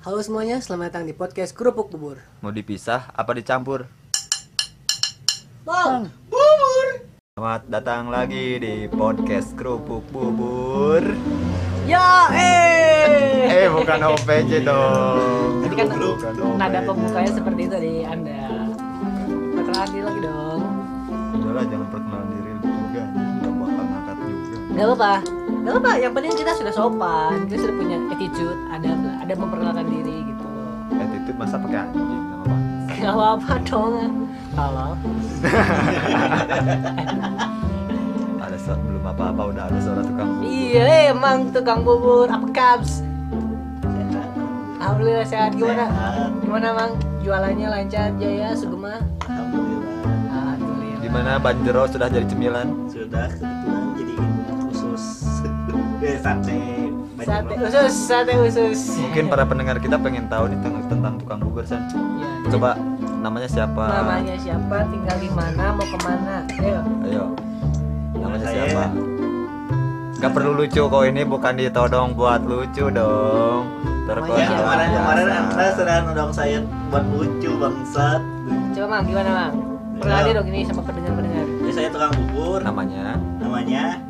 Halo semuanya, selamat datang di podcast Kerupuk Bubur. Mau dipisah apa dicampur? Bang, Selamat datang lagi di podcast Kerupuk Bubur. ya eh. Eh, bukan OPJ dong. Tadi kan Bukan nada pembukanya seperti itu dari Anda. Perkenalan diri lagi dong. Udahlah, jangan perkenalan diri juga. Gak bakal ngangkat juga. Gak apa-apa, gak apa-apa. Yang penting kita sudah sopan, kita sudah punya attitude, ada ada memperkenalkan diri gitu. Attitude masa pakai anjing nggak apa. Gak apa-apa dong. Kalau Ada belum apa-apa udah ada suara tukang bubur. iya emang tukang bubur apa kaps? Alhamdulillah sehat gimana? Gimana mang? Jualannya lancar jaya sugema? Alhamdulillah Alhamdulillah. Gimana Banjero sudah jadi cemilan? sudah kebetulan eh, sate Sate usus, sate usus. Mungkin para pendengar kita pengen tahu nih tentang, tentang tukang bubur San. Ya, Coba namanya siapa? namanya siapa, tinggal di mana, mau ke mana? Ayo. Ayo. Namanya Saya- siapa? Gak perlu lucu kok ini bukan ditodong buat lucu dong. Namanya ya kemarin kemarin anda sudah nodong saya buat lucu bangsat Coba mang, gimana mang? Perkenalin dong ini sama pendengar-pendengar. jadi saya tukang bubur namanya namanya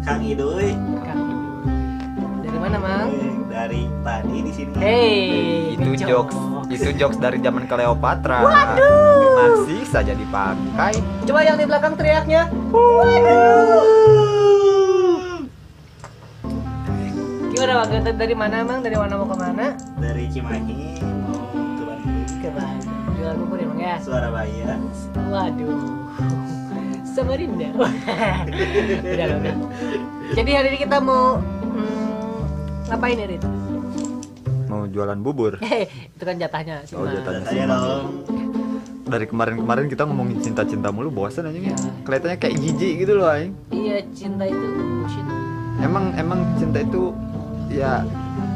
Kang Idoy Kang mana mang? Dari tadi di sini Hey, itu ngejok. jokes itu jokes dari zaman Cleopatra masih saja dipakai Coba yang di belakang teriaknya. Gimana bang? Dari- Dari mana mang? Dari mana mau ke mana? dari Cimahi mau ke Bandung Ke Bandung. Jual bubur ya ya? Surabaya Waduh. Samarinda. udah lah, udah. Jadi hari ini kita mau ngapain ya Rit? mau jualan bubur Hei, itu kan jatahnya. Oh, Cuma- jatahnya. saya dong dari kemarin-kemarin kita ngomongin cinta-cinta mulu bosan aja Iya. kelihatannya kayak jijik gitu loh aing Iya, cinta itu bullshit. emang emang cinta itu ya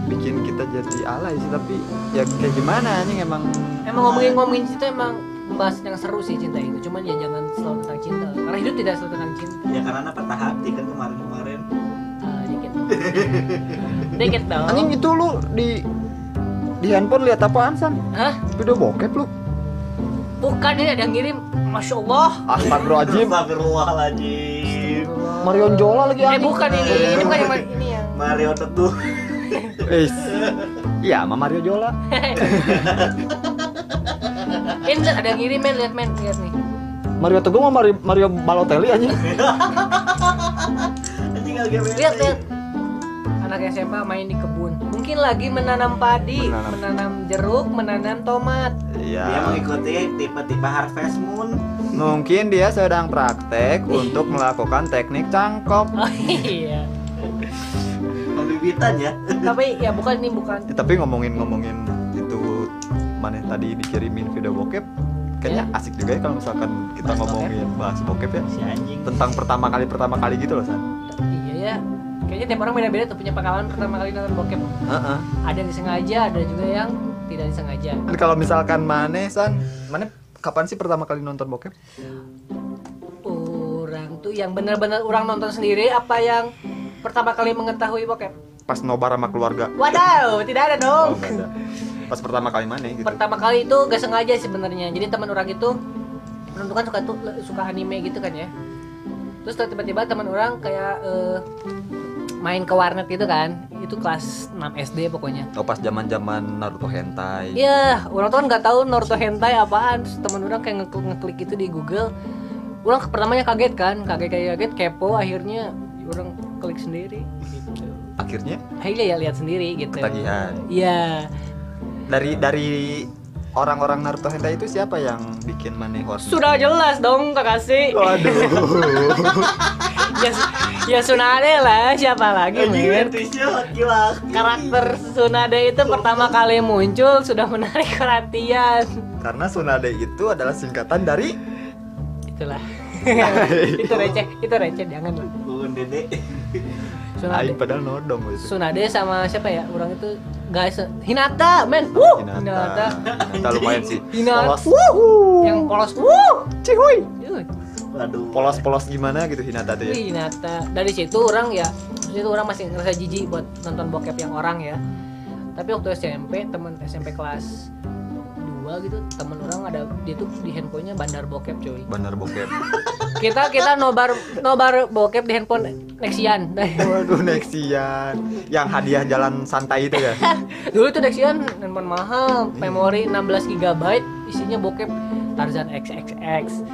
bikin kita jadi alay sih tapi ya kayak gimana anjing emang Emang ngomongin ngomongin cinta emang bahas yang seru sih cinta itu. Cuman ya jangan selalu tentang cinta. Karena hidup tidak selalu tentang cinta. ya karena apa patah hati kan kemarin-kemarin Ah, dikit. dikit dong. anjing itu lu di di handphone lihat apaan san Hah? video bokep lu Bukan ini ada yang ngirim. Masya Allah. Astagfirullahaladzim Astagfirullahaladzim Marion Jola lagi Eh bukan ini, ini bukan yang ini yang. Mario Teduh Eh, iya, sama Mario Jola. Ini ada yang ngirim men, lihat men, lihat nih. Mario Teguh sama Mario, Mario Balotelli aja. Lihat lihat. Anak SMA main di kebun. Mungkin lagi menanam padi, Menanam. menanam jeruk, menanam tomat. dia Iya. mengikuti tipe-tipe Harvest Moon Mungkin dia sedang praktek untuk melakukan teknik cangkok. Oh iya. pembibitan ya Tapi ya bukan ini bukan. Ya, tapi ngomongin-ngomongin itu mana tadi dikirimin video bokep, kayaknya asik juga ya kalau misalkan kita Bahas ngomongin bahas bokep ya si anjing tentang pertama kali pertama kali gitu loh san. Iya ya. Kayaknya tiap orang beda-beda tuh punya pengalaman pertama kali nonton bokep. Heeh. Ada yang disengaja, ada juga yang tidak disengaja. Dan Kalau misalkan mana san, mana kapan sih pertama kali nonton bokep? Orang tuh yang benar-benar orang nonton sendiri apa yang pertama kali mengetahui bokep? Pas nobar sama keluarga. Wadaw, tidak ada dong. Oh, ada. Pas pertama kali mana gitu. Pertama kali itu gak sengaja sebenarnya. Jadi teman orang itu menentukan suka tuh suka anime gitu kan ya. Terus tiba-tiba teman orang kayak eh, main ke warnet gitu kan. Itu kelas 6 SD pokoknya. Oh pas zaman-zaman Naruto hentai. Iya, orang tuh kan nggak tahu Naruto hentai apaan. Terus teman orang kayak ngeklik, ngeklik itu di Google. Orang pertamanya kaget kan, kaget kaget kaget kepo akhirnya orang klik sendiri gitu. Akhirnya Akhirnya ya lihat sendiri gitu. ketagihan. Iya. Dari dari orang-orang Naruto hentai itu siapa yang bikin maneh horny? Sudah jelas dong Kakashi. Waduh. ya, ya Tsunade lah, siapa lagi men? Karakter Tsunade itu pertama kali muncul sudah menarik perhatian. Karena Tsunade itu adalah singkatan dari Itulah. itu receh, itu receh jangan Bun dede Tsunade. Aing padahal nodong gitu. Tsunade sama siapa ya? Orang itu guys Hinata, men. Wuh, Hinata. Hinata lumayan sih. Hinata. Polos. Yang polos. Wuh, cihuy. Yuh. waduh Polos-polos gimana gitu Hinata tuh ya. Hinata. Dari situ orang ya, dari situ orang masih ngerasa jijik buat nonton bokep yang orang ya. tapi waktu SMP teman SMP kelas 2 gitu teman orang ada dia tuh di handphonenya bandar bokep cuy Bandar bokep. kita kita nobar nobar bokep di handphone Nexian Waduh Nexian. Yang hadiah jalan santai itu ya. dulu tuh Nexian handphone mahal memori 16 GB isinya bokep Tarzan XXX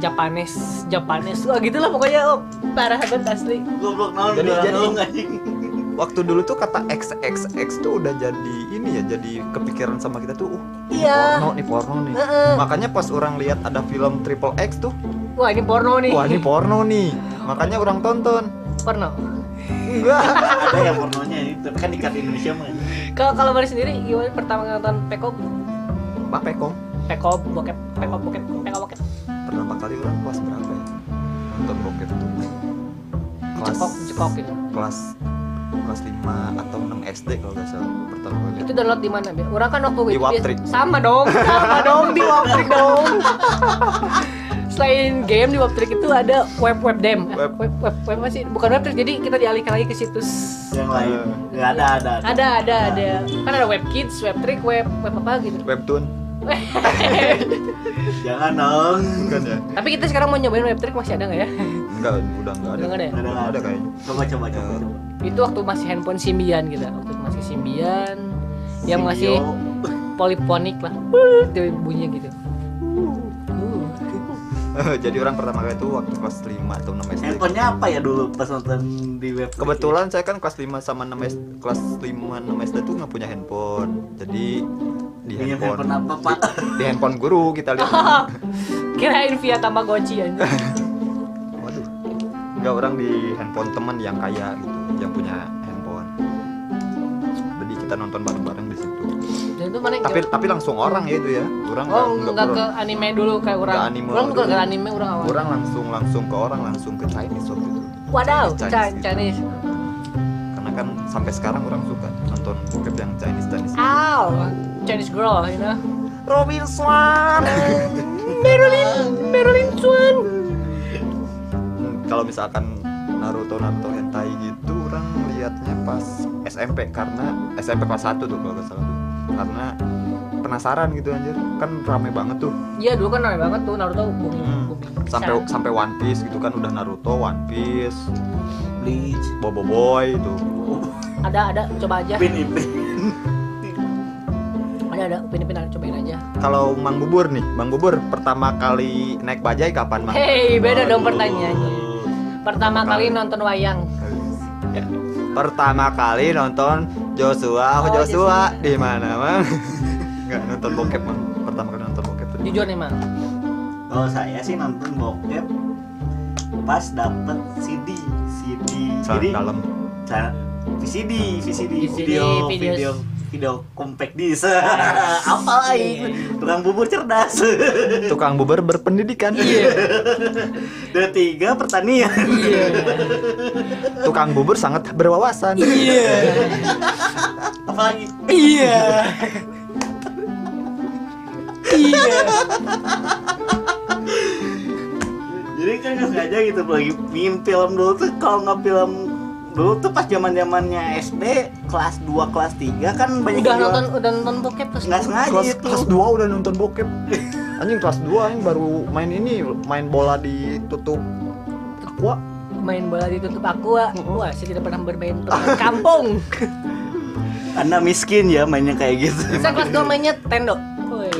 Japanes Japanes wah gitulah pokoknya oh parah banget asli Goblok naon Jadi- jadi. Waktu dulu tuh kata XXX tuh udah jadi ini ya, jadi kepikiran sama kita tuh, uh, ini Iya. porno nih porno nih. Heeh. Makanya pas orang lihat ada film Triple X tuh, wah ini porno nih wah ini porno nih. Makanya orang tonton. porno Enggak. Ada yang pornonya ini, tapi kan ikat Indonesia mah. kalau kalau Mari sendiri gimana pertama nonton Pekop Pak Pekong. Pekop bokep Pekop bokep Pekop bokep Pertama kali orang kelas berapa ya? Nonton bokep tuh. Kelas Jepok Jepok gitu kelas kelas 5 atau 6 SD kalau nggak salah pertama kali. itu download di mana Biar orang kan waktu Di Waptrik. sama dong sama dong di Waptrik dong selain game di Waptrik itu ada web web dem Web. web web, web apa sih bukan web jadi kita dialihkan lagi ke situs Yang lain. Enggak ada, ada. ada ada ada kan ada web kids web trick web web apa gitu Webtoon Jangan dong. kan ya? tapi kita sekarang mau nyobain web trick masih ada nggak ya Enggak, udah enggak ada. Udah nggak ada ya? Udah nggak ada kayaknya. Coba coba coba. Ya. coba. Itu waktu masih handphone Symbian gitu waktu masih Symbian yang masih poliponik lah itu bunyinya gitu Jadi orang pertama kali itu waktu kelas 5 atau 6 SD. Handphonenya apa ya dulu pas nonton di web? Kebetulan saya kan kelas 5 sama 6 SD, kelas 5 6 SD tuh nggak punya handphone. Jadi di Pinjam handphone, handphone apa, Pak? Di, di handphone guru kita lihat. kirain via Tamagotchi aja Waduh. Enggak orang di handphone teman yang kaya gitu, yang punya handphone. Jadi kita nonton bareng-bareng di situ. Tapi tapi langsung orang ya itu ya. Orang Oh, nggak- enggak ke anime dulu kayak orang. Nggak anime orang bukan ke anime orang awal. orang langsung langsung ke orang langsung ke Chinese waktu itu. Wadaw, Chinese, Chinese. gitu. Chinese. Karena kan sampai sekarang orang suka nonton bokep yang Chinese Chinese. Ow, Chinese girl, you know. Robin Swan. Marilyn, Marilyn Swan. Hmm, kalau misalkan Naruto Naruto hentai gitu lihatnya pas SMP karena SMP kelas 1 tuh kalau nggak salah tuh karena penasaran gitu anjir kan rame banget tuh Iya dulu kan rame banget tuh Naruto booming, Hmm. booming. sampai sampai One Piece gitu kan udah Naruto One Piece Bleach. Bobo Boy itu Ada ada coba aja. Pin ipin. Ada ada pin pin cobain aja. kalau Mang Bubur nih Mang Bubur pertama kali naik bajai kapan Mang? Hey, beda dong pertanyaannya. Pertama kali nonton wayang. Pertama kali nonton Joshua. Oh, Joshua di mana Mang? Nggak nonton bokep Mang. Pertama kali nonton bokep tuh. Jujur nih, Mang. Kalau saya sih nonton bokep pas dapet CD, CD, Celana jadi dalam VCD, VCD, VCD, video, videos. video, video compact disc. Apa lagi? Tukang bubur cerdas. tukang bubur berpendidikan Dan tiga pertanian. Iya. tukang bubur sangat berwawasan Iya. Apa lagi? Iya. Iya. Jadi kan nggak sengaja gitu lagi film dulu tuh kalau nggak film dulu tuh pas zaman zamannya SD kelas 2 kelas 3 kan banyak Udah yang nonton udah nonton bokep terus. nggak sengaja kelas itu. kelas 2 udah nonton bokep. Anjing kelas 2 anjing baru main ini main bola ditutup aqua. Main bola ditutup aku wah, saya tidak pernah bermain kampung. Anda miskin ya mainnya kayak gitu. Saya kelas 2 mainnya Tendo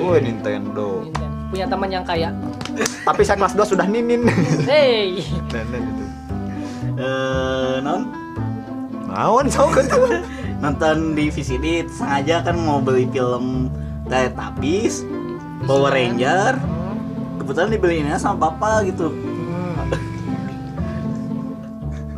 Woi, Nintendo. Nintendo. punya teman yang kaya. Tapi saya kelas 2 sudah ninin. Hey. Nenek itu. Eh non naon tuh nonton di VCD sengaja kan mau beli film Teletubbies Power Ranger. Kebetulan dibeliinnya sama bapak gitu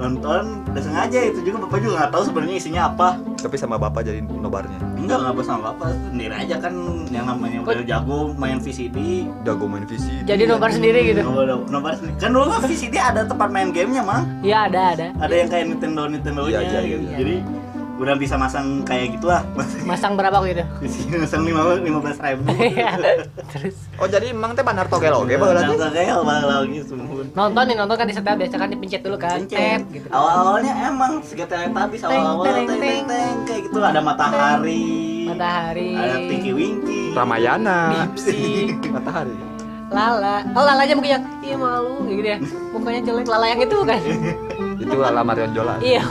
nonton udah sengaja itu juga bapak juga nggak tahu sebenarnya isinya apa. Tapi sama bapak jadi nobarnya? Enggak nggak apa sama bapak sendiri aja kan yang namanya udah jago main VCD jago main visi jadi nobar sendiri gitu? Udah- nobar sendiri. kan dulu kan VCD ada tempat main gamenya mang. Iya ada ada. Ada yang kayak Nintendo Nintendo nya Iya, iya, iya, gitu. iya. jadi udah bisa masang kayak gitu lah Masang berapa gitu? masang lima lima belas ribu Iya. Terus Oh jadi emang teh bandar togel oke Nonton berarti. kayak balik lagi sumpun nonton nih nonton kan di setel biasa kan dipencet dulu kan. Tet gitu. awal-awalnya emang segitu teletubbies awal-awal Teng, teng teng, teng teng kayak gitu ada matahari Matahari. ada Tinky Winky Ramayana. Bipsi. Matahari. Lala. Oh lalanya mungkin yang iya malu gitu ya. Mukanya jelek lala yang itu kan. Itu ala Marion Jola. iya.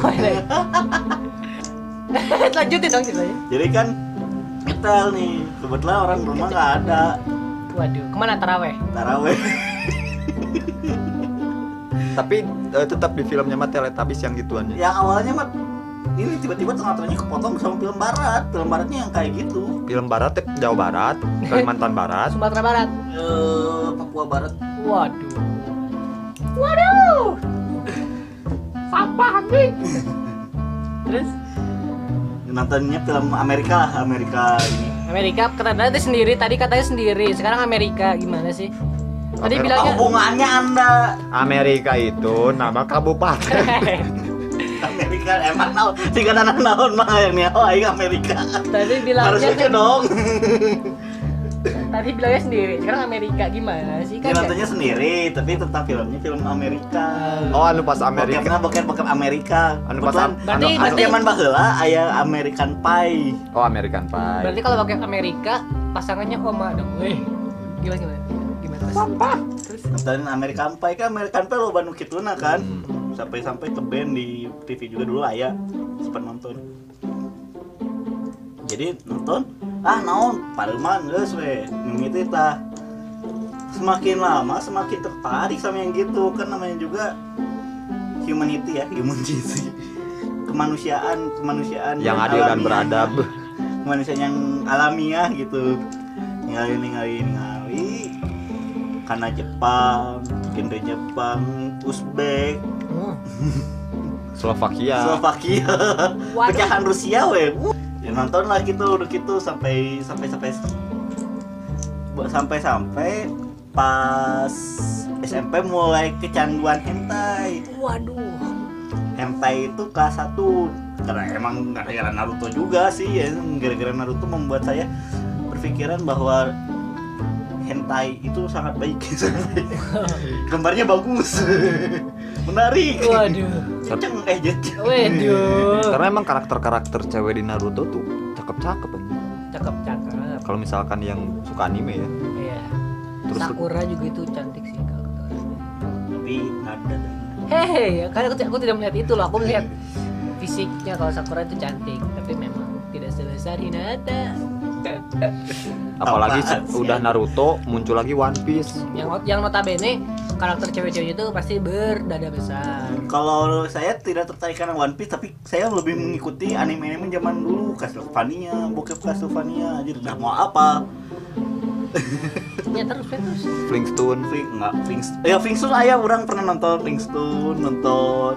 Lanjutin dong ceritanya. jadi kan ngetel nih kebetulan orang rumah nggak ada Waduh, ke mana taraweh? taraweh Tapi eh, tetap di filmnya mah Teletubbies yang gituannya. yang awalnya mah ini tiba-tiba tengah-tengahnya kepotong sama film barat film baratnya yang kayak gitu Film barat teh Jawa Barat, Kalimantan Barat. Sumatera Barat. eh Papua Barat Waduh. Waduh. Sampah nih. Terus nontonnya film Amerika Amerika ini Amerika katanya tadi sendiri, tadi katanya sendiri. Sekarang Amerika gimana sih? Tadi Amerika. bilangnya hubungannya anda Amerika itu nama kabupaten. Amerika emang naon tiga tanah naon mah yang nih oh aing Amerika tadi bilangnya harusnya kan, dong tadi bilangnya sendiri. Sekarang Amerika gimana sih kan? nontonnya sendiri tapi tentang filmnya film Amerika Oh, anu pas Amerika. Bokepna bokep bokep Amerika Anu pas Kebetulan Berarti- anu, berarti- zaman baheula aya American Pie Oh, American Pie. Berarti kalau pakai Amerika pasangannya Oma dong. Weh. Gimana gimana? Gimana? Sampah. Terus nontonin American Pie kan American Pie lo banu kituna kan Hmm. sampai-sampai ke band di TV juga dulu aya sempat nonton jadi nonton ah naon? Pareman geus we. Mimiti tah. Semakin lama semakin tertarik sama yang gitu. Kan namanya juga humanity ya humanity. Kemanusiaan kemanusiaan yang adil dan beradab. kemanusiaan yang alamiah gitu. Ningali ningali ningali. Karena Jepang genre Jepang Uzbek. Oh, Slovakia. Slovakia. Pecahan Rusia we Nonton lah gitu udah gitu sampai sampai sampai sampai sampai pas SMP mulai kecanduan hentai. Waduh. hentai itu kelas 1 karena emang gara-gara Naruto juga sih ya. Gara-gara Naruto membuat saya berpikiran bahwa hentai itu sangat baik. Gambarnya bagus. Menarik. Waduh. Kenceng eh Waduh. Karena emang karakter-karakter cewek di Naruto tuh cakep-cakep anjing. Cakep cakep. Kalau misalkan yang suka anime ya. Iya. Terus Sakura juga itu cantik sih kalau kata orang. tapi nada Hehe, karena aku, aku tidak melihat itu loh. Aku melihat fisiknya kalau Sakura itu cantik, tapi memang tidak sebesar Hinata. apalagi Apaan udah Naruto muncul lagi One Piece. Yang yang notabene karakter cewek-ceweknya itu pasti berdada besar. kalau saya tidak tertarik karena One Piece tapi saya lebih mengikuti anime-anime zaman dulu Castlevania bokep Castlevania aja udah mau apa Ya terus ya, terus. Flintstone. Flink enggak Flintstone ya Flintstone ayah orang pernah nonton Flintstone nonton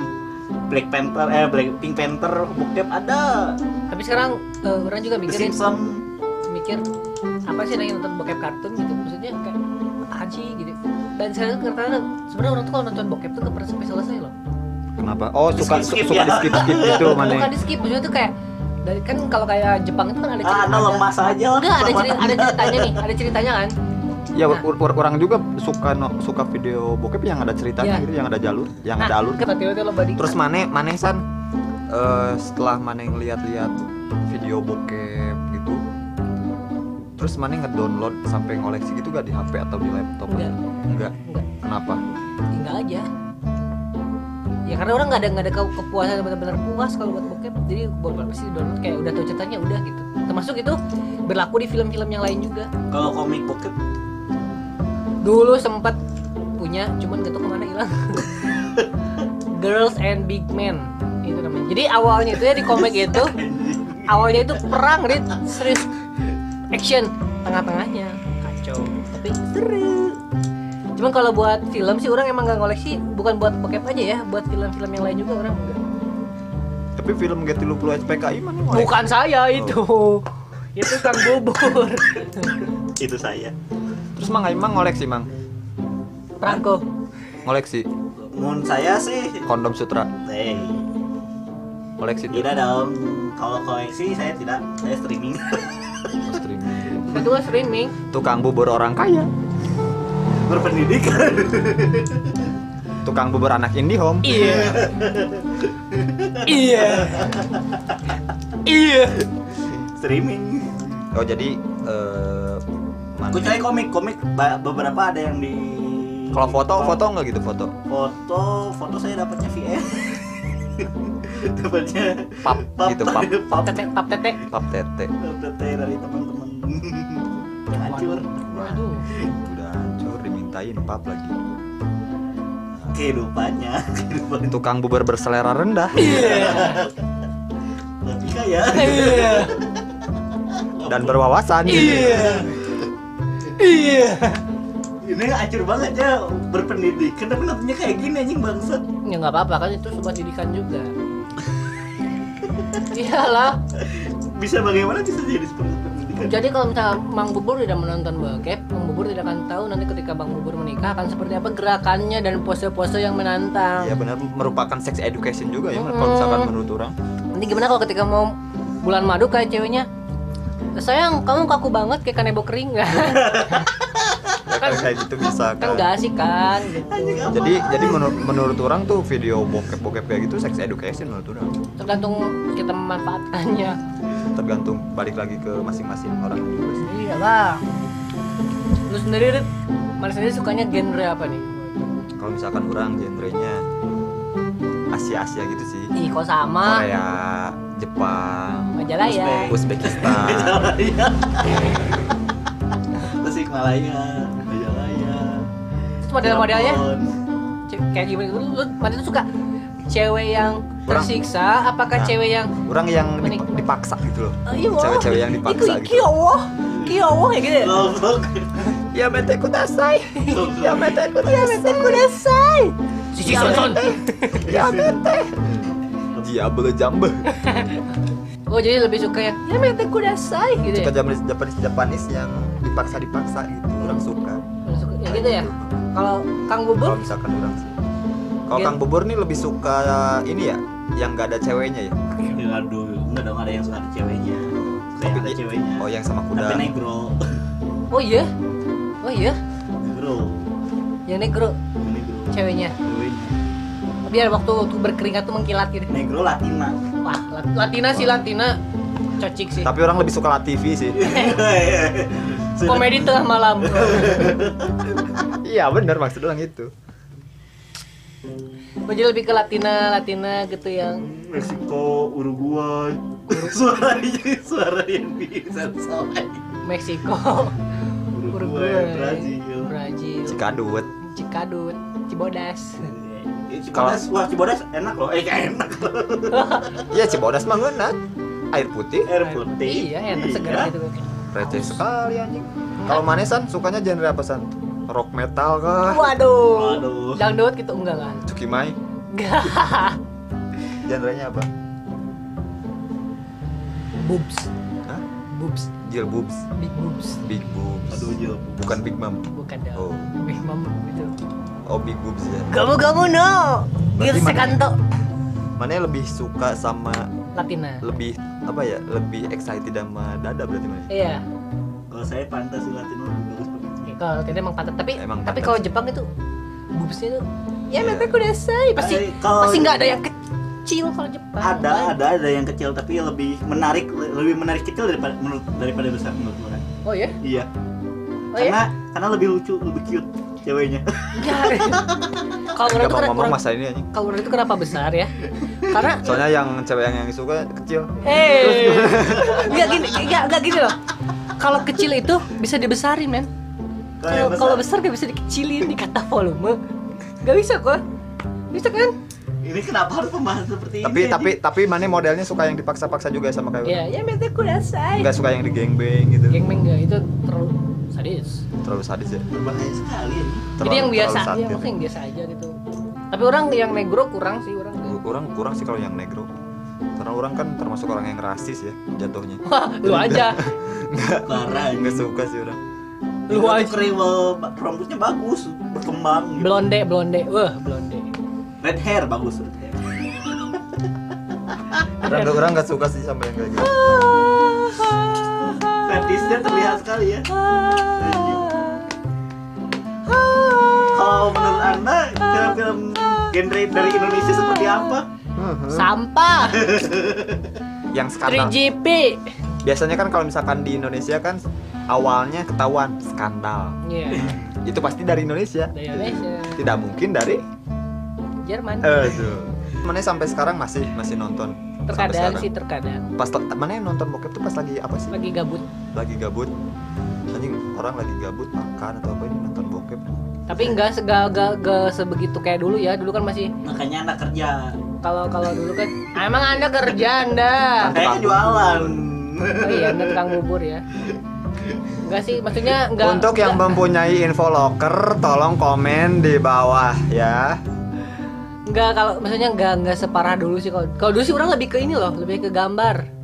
Black Panther eh Black Pink Panther bokep ada Tapi sekarang eh, orang juga mikirin Simpsons mikir apa sih yang nonton bokep kartun gitu maksudnya kayak sih gitu dan sekarang karena sebenarnya orang tuh kalau nonton bokep tuh gak pernah sampai selesai loh Kenapa? Oh, suka Skip-skip suka ya. di skip-skip gitu bukan mana. di skip maksudnya tuh kayak dari kan kalau kayak Jepang itu kan ada ah cerita anda lemas aja lah enggak ada cerita ada ceritanya nih ada ceritanya kan Ya, ur- ur- orang juga suka no, suka video bokep yang ada ceritanya Iya. gitu, yang ada jalur, yang nah, ada alur. Terus mana mana san eh, setelah mana ngeliat-liat video bokep gitu terus mana ngedownload sampai ngoleksi gitu gak di HP atau di laptop? Enggak. enggak enggak kenapa? Tinggal aja. Ya karena orang nggak ada nggak ada ke- kepuasan benar-benar puas kalau buat bokep. Jadi buat pasti download? Kayak udah tahu ceritanya udah gitu. Termasuk itu berlaku di film-film yang lain juga. Kalau komik bokep? Dulu sempat punya cuman gak tau ke mana hilang. Girls and Big Men itu namanya. Jadi awalnya itu ya di komik itu awalnya itu perang Rit. Serius action. Tengah-tengahnya. Kacau. Tapi seru. Cuman kalau buat film sih orang emang nggak koleksi bukan buat bokep aja ya. Buat film-film yang lain juga orang enggak. Tapi film G30 SPKI mana ngoleksi? Bukan saya itu. Itu kang bubur. Itu saya. Terus mang emang ngoleksi mang? Franco ngoleksi. Mun saya sih. Kondom sutra. Eh koleksi tidak dong. Kalau koleksi saya tidak. Saya streaming kan streaming. tukang bubur orang kaya. Berpendidikan. Tukang bubur anak IndiHome Iya. Iya. Iya. streaming. Oh jadi eh mana- kecuali komik komik beberapa ada yang di kalau foto foto nggak gitu foto? Foto foto saya dapatnya VN dapatnya pap gitu pap pap. Tete, pap tete. pap tete. Tete dari teman-teman hancur Waduh. udah hancur dimintain pap lagi kehidupannya kehidupan tukang bubur berselera rendah lebih kaya Iya. dan berwawasan Iya. Iya. ini hancur banget ya berpendidikan tapi nontonnya kayak gini anjing bangsat Ya nggak apa-apa kan itu sebuah didikan juga. Iyalah. bisa bagaimana bisa jadi seperti Jadi kalau misalnya Mang Bubur tidak menonton bokep, Mang Bubur tidak akan tahu nanti ketika Bang Bubur menikah akan seperti apa gerakannya dan pose-pose yang menantang. ya benar. Merupakan sex education juga ya Hmm. kalau misalkan menurut orang. Nanti gimana kalau ketika mau bulan madu kayak ceweknya sayang kamu kaku banget kayak kanebo kering. Ya kan kayak gitu bisa kan kan. nggak asik kan gitu. jadi jadi menurut menurut orang tuh video bokep bokep kayak gitu sex education menurut orang. Tergantung kita memanfaatkannya tergantung balik lagi ke masing-masing orang. Juga sih iya lah. Lu sendiri Rit, mana sendiri sukanya genre apa nih? Kalau misalkan orang genrenya Asia Asia gitu sih. Ih kok sama? Korea Jepang majalah ya Uzbekistan. Majalaya. Tasik Malaya Majalaya. Terus model-modelnya? Kayak gimana? Lu, lu mana tuh suka cewek yang tersiksa apakah Nah. cewek yang orang yang Menik- dip- dipaksa gitu loh oh, iya wah. Cewek-cewek yang dipaksa Iku- gitu. kiyowo kiyowo kayak gitu ya? Goblok. ya mete kudasai ya mete Ya mete kudasai. Sisi Sonson. ya mete Diablo jambe Oh jadi lebih suka yang ya mete kudasai gitu ya. suka Japanese Japanese Japanese yang dipaksa dipaksa gitu orang suka Lebih suka yang gitu ya. Kalau Kang Bubur kalau misalkan orang sih kalau Kang Bubur nih lebih suka ini ya yang nggak ada ceweknya ya aduh, enggak dong ada yang suka ada ceweknya. Kayak ada Tapi- ceweknya. oh yang sama Tapi kuda negro. Oh iya. Oh iya. Negro. Yang negro Negro. ceweknya. Ceweknya. Biar waktu waktu berkeringat tuh mengkilat gitu. Negro Latina. Wah, Lat- Latina sih Latina cocik sih. tapi orang lebih suka La TV sih Komedi tengah malam. iya bener maksud orang itu Oh, jadi lebih ke Latina, Latina gitu yang Meksiko, Uruguay. Suaranya suara yang bisa soalnya. Meksiko, Uruguay, Brazil. Brazil, Cikadut Cikadut, Cibodas. Eh, Cibodas, wah Cibodas enak loh, eh enak iya Cibodas mah ngeunah. air putih Air putih. Iya, enak segar gitu. receh sekali anjing kalau manesan sukanya genre apa san rock metal kah Waduh. Waduh. Dangdut gitu enggak kan? Cukimai Enggak. genrenya apa boobs. Hah? Boobs, Jill boobs big boobs. big boobs Aduh, jauh. bukan big mom Bukan dong. Oh. Big mom gitu. oh big boobs ya Kamu kamu no. Berarti sekanto. mana yang lebih suka sama Latina. lebih apa ya lebih excited sama dada berarti mana Iya. Kalau saya pantas sih Latino Kalau Latina emang pantat, tapi Emang tapi kalau Jepang itu boobsnya tuh ya Iya. mete kudasai pasti Eh, kalau- pasti nggak ada yang kecil kalau Jepang. Ada, ada, ada yang kecil tapi lebih menarik, lebih menarik kecil daripada menurut daripada besar menurut orang. Oh ya? Iya. Oh ya? karena karena lebih lucu, lebih cute ceweknya. Enggak. kalau orang itu kenapa masa ini kalau orang itu kenapa besar ya? Karena soalnya yang cewek yang yang suka kecil Eh, nggak gini, nggak nggak gini loh. Kalau kecil itu bisa dibesarin men. Kalau Kayak kalau besar. besar nggak bisa dikecilin di kata volume. Nggak bisa kok. Bisa kan? Ini kenapa harus pembahasan seperti tapi ini? tapi tapi mana modelnya suka yang dipaksa-paksa juga sama kayak Ya, ya mete kudasai. nggak suka yang di gangbang gitu Geng enggak itu terlalu sadis. terlalu sadis ya berbahaya sekali ini. Jadi Terlalu- yang biasa terlalu aja, satir. maksudnya yang biasa aja gitu. Tapi orang yang negro kurang sih orang. kurang kurang sih kalau yang negro karena orang kan termasuk orang yang rasis ya jatuhnya Wah, lu aja. Parah. nggak suka sih orang Lu Itu aja. kriwel rambutnya bagus, berkembang. gitu. Blonde, blonde. Wah, blonde. Red hair bagus red hair. orang orang nggak suka sih sama yang kayak gitu Fetisnya terlihat sekali ya. Kalau menurut anda film-film genre dari Indonesia seperti apa? sampah yang skandal 3GP biasanya kan kalau misalkan di Indonesia kan awalnya ketahuan skandal. Iya, itu pasti dari Indonesia. Dari Indonesia. Tidak mungkin dari Jerman. Aduh. Mana sampai sekarang masih masih nonton terkadang sih terkadang. Pas mana yang nonton bokep tuh pas lagi apa sih? Lagi gabut. Lagi gabut. Anjing orang lagi gabut makan atau apa ini nonton bokep. Tapi enggak sega gak, gak sebegitu kayak dulu ya. Dulu kan masih Makanya anda kerja. kalau kalau dulu kan "Ah, emang anda kerja anda? Kayaknya jualan. oh iya anda tukang bubur ya enggak sih maksudnya enggak. Untuk yang enggak, mempunyai info locker tolong komen di bawah ya. Enggak kalau maksudnya enggak enggak separah dulu sih. Kalau kalau dulu sih orang lebih ke ini loh lebih ke gambar.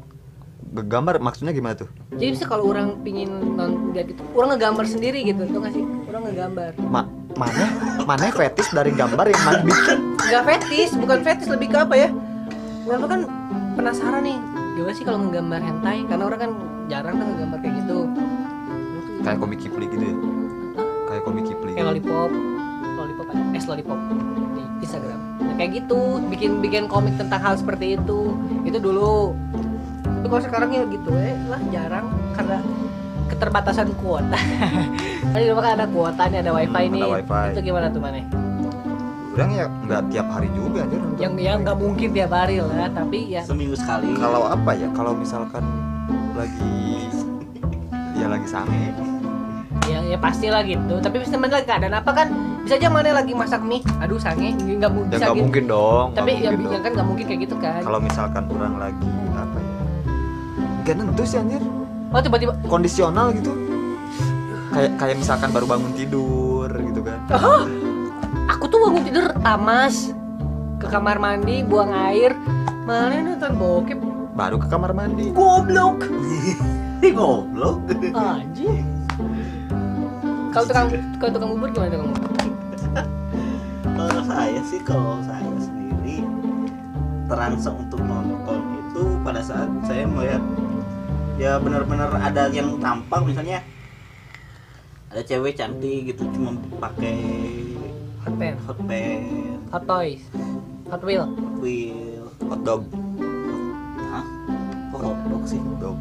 Gambar maksudnya gimana tuh? Jadi bisa kalau orang pingin non gitu orang ngegambar sendiri gitu tuh nggak sih? Orang ngegambar. Ma mana? Mana fetis dari gambar yang mana bikin? Nggak fetis bukan fetis lebih ke apa ya? Orang kan penasaran nih gimana sih kalau ngegambar hentai? Karena orang kan jarang kan ngegambar kayak gitu kayak komik Kipli gitu ya? Kayak komik Kipli kayak lollipop. Lollipop ada. Es lollipop di Instagram. Nah, kayak gitu. Bikin bikin komik tentang hal seperti itu. Itu dulu. Tapi kalau sekarang ya gitu eh lah jarang. Karena keterbatasan kuota. Tadi dulu kan ada kuota nih ada wifi Hmm, nih. ada wifi. itu gimana tuh mana orang ya nggak tiap hari juga anjir yang yang nggak mungkin tiap hari lah tapi ya. Seminggu sekali. kalau apa ya? Kalau misalkan lagi ya lagi sange ya ya pastilah gitu. Tapi sebenarnya lagi keadaan apa kan bisa aja mana lagi masak mie. Aduh sange. Nggak ya bisa nggak gitu. mungkin dong tapi ya, mungkin ya dong. kan nggak mungkin kayak gitu kan. Kalau misalkan orang lagi apa ya gak nentu sih anjir. Oh tiba-tiba. Kondisional gitu. Kayak kayak misalkan baru bangun tidur gitu kan. Oh, aku tuh bangun tidur tamas ke kamar mandi buang air. Mana nonton bokep? Baru ke kamar mandi. Goblok. Ih, goblok. anjing kalau tukang kalau tukang bubur gimana tukang bubur? Kalau saya sih kalau saya sendiri terangsang untuk nonton itu pada saat saya melihat ya benar-benar ada yang tampak misalnya ada cewek cantik gitu cuma pakai hot pen hot pants, hot toys. Hot wheel. Hot wheel, hot dog. Hah? Kok hotdog sih? dog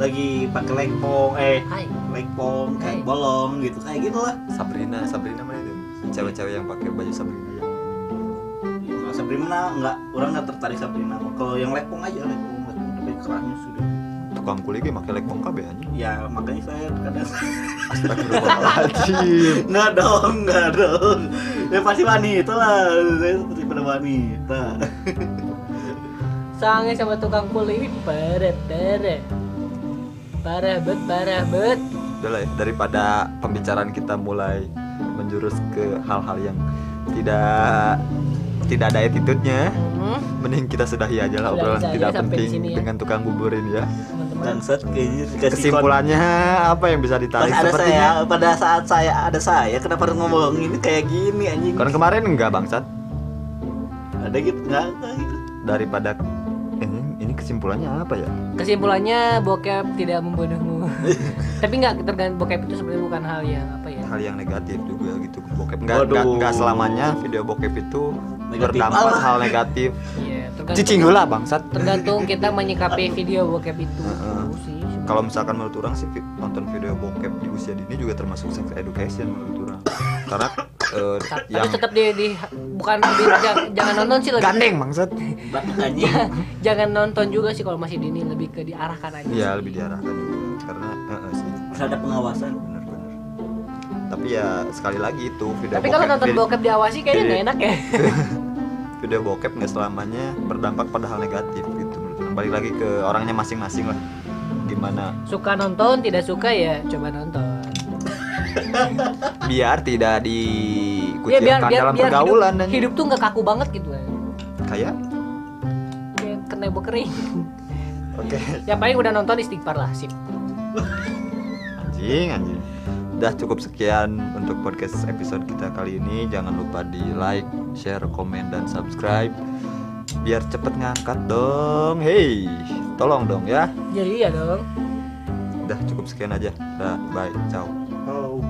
Lagi pakai legpong, eh hai legpong Hai. kayak bolong gitu kayak gitu lah. Sabrina Sabrina mana itu cewek-cewek yang pakai baju Sabrina yang Kalau Sabrina nggak, orang nggak tertarik Sabrina. Kalau yang legpong aja legpong, legpong tapi kerannya sudah. tukang kulit ge pakai lekpong kabeh anjing Ya makanya saya kadang Astagfirullahaladzim nggak dong, nggak dong. Ya pasti wanita lah, saya seperti pada wanita. sange sama tukang kulit ini parah parah parah bet parah bet udah lah ya daripada pembicaraan kita mulai menjurus ke hal-hal yang tidak tidak ada attitude-nya hmm, mending kita sudahi aja lah obrolan tidak penting sini ya. dengan tukang bubur ini ya dikasih kesimpulannya apa yang bisa ditarik Pas ada sepertinya saya, pada saat saya ada saya, kenapa harus ngomong ini kayak gini anjing? kan kemarin enggak bangsat Ada gitu nggak? Nggak gitu. daripada ini, kesimpulannya apa ya? Kesimpulannya bokep tidak membunuhmu. Tapi nggak tergantung bokep itu sebenarnya bukan hal yang apa ya? Hal yang negatif juga gitu. Bokep enggak, enggak selamanya video bokep itu Negatif. berdampak Allah. hal negatif. Iya, tergantung cicing lah bangsat. tergantung kita menyikapi video bokep itu. Heeh. sih kalau misalkan menurut orang sih nonton video bokep di usia dini juga termasuk sex education menurut orang. Karena eh, Ta- yang tapi tetap di, di bukan di, jangan, jangan nonton sih lebih gandeng anjing. jangan nonton juga sih kalau masih dini lebih ke diarahkan aja Iya sih. lebih diarahkan juga. Karena eh, eh, sih. Harus ada pengawasan. benar-benar tapi ya sekali lagi itu video tapi kalau nonton bokep diawasi kayaknya nggak enak ya. Video bokep nggak selamanya berdampak pada hal negatif gitu balik lagi ke orangnya masing-masing lah. Gimana? Suka nonton tidak suka ya coba nonton biar tidak ya dikucilkan biar biar dalam biar pergaulan hidup, dan hidup tuh nggak kaku banget gitu ya kayak? Kayak kena kering. Oke. Yang paling udah nonton istighfar lah sip. Anjing anjing. Udah cukup sekian untuk podcast episode kita kali ini. Jangan lupa di like share komen dan subscribe. Biar cepet ngangkat dong. Hei tolong dong ya. Jadi iya dong. Udah cukup sekian aja. Dah bye. Ciao Oh.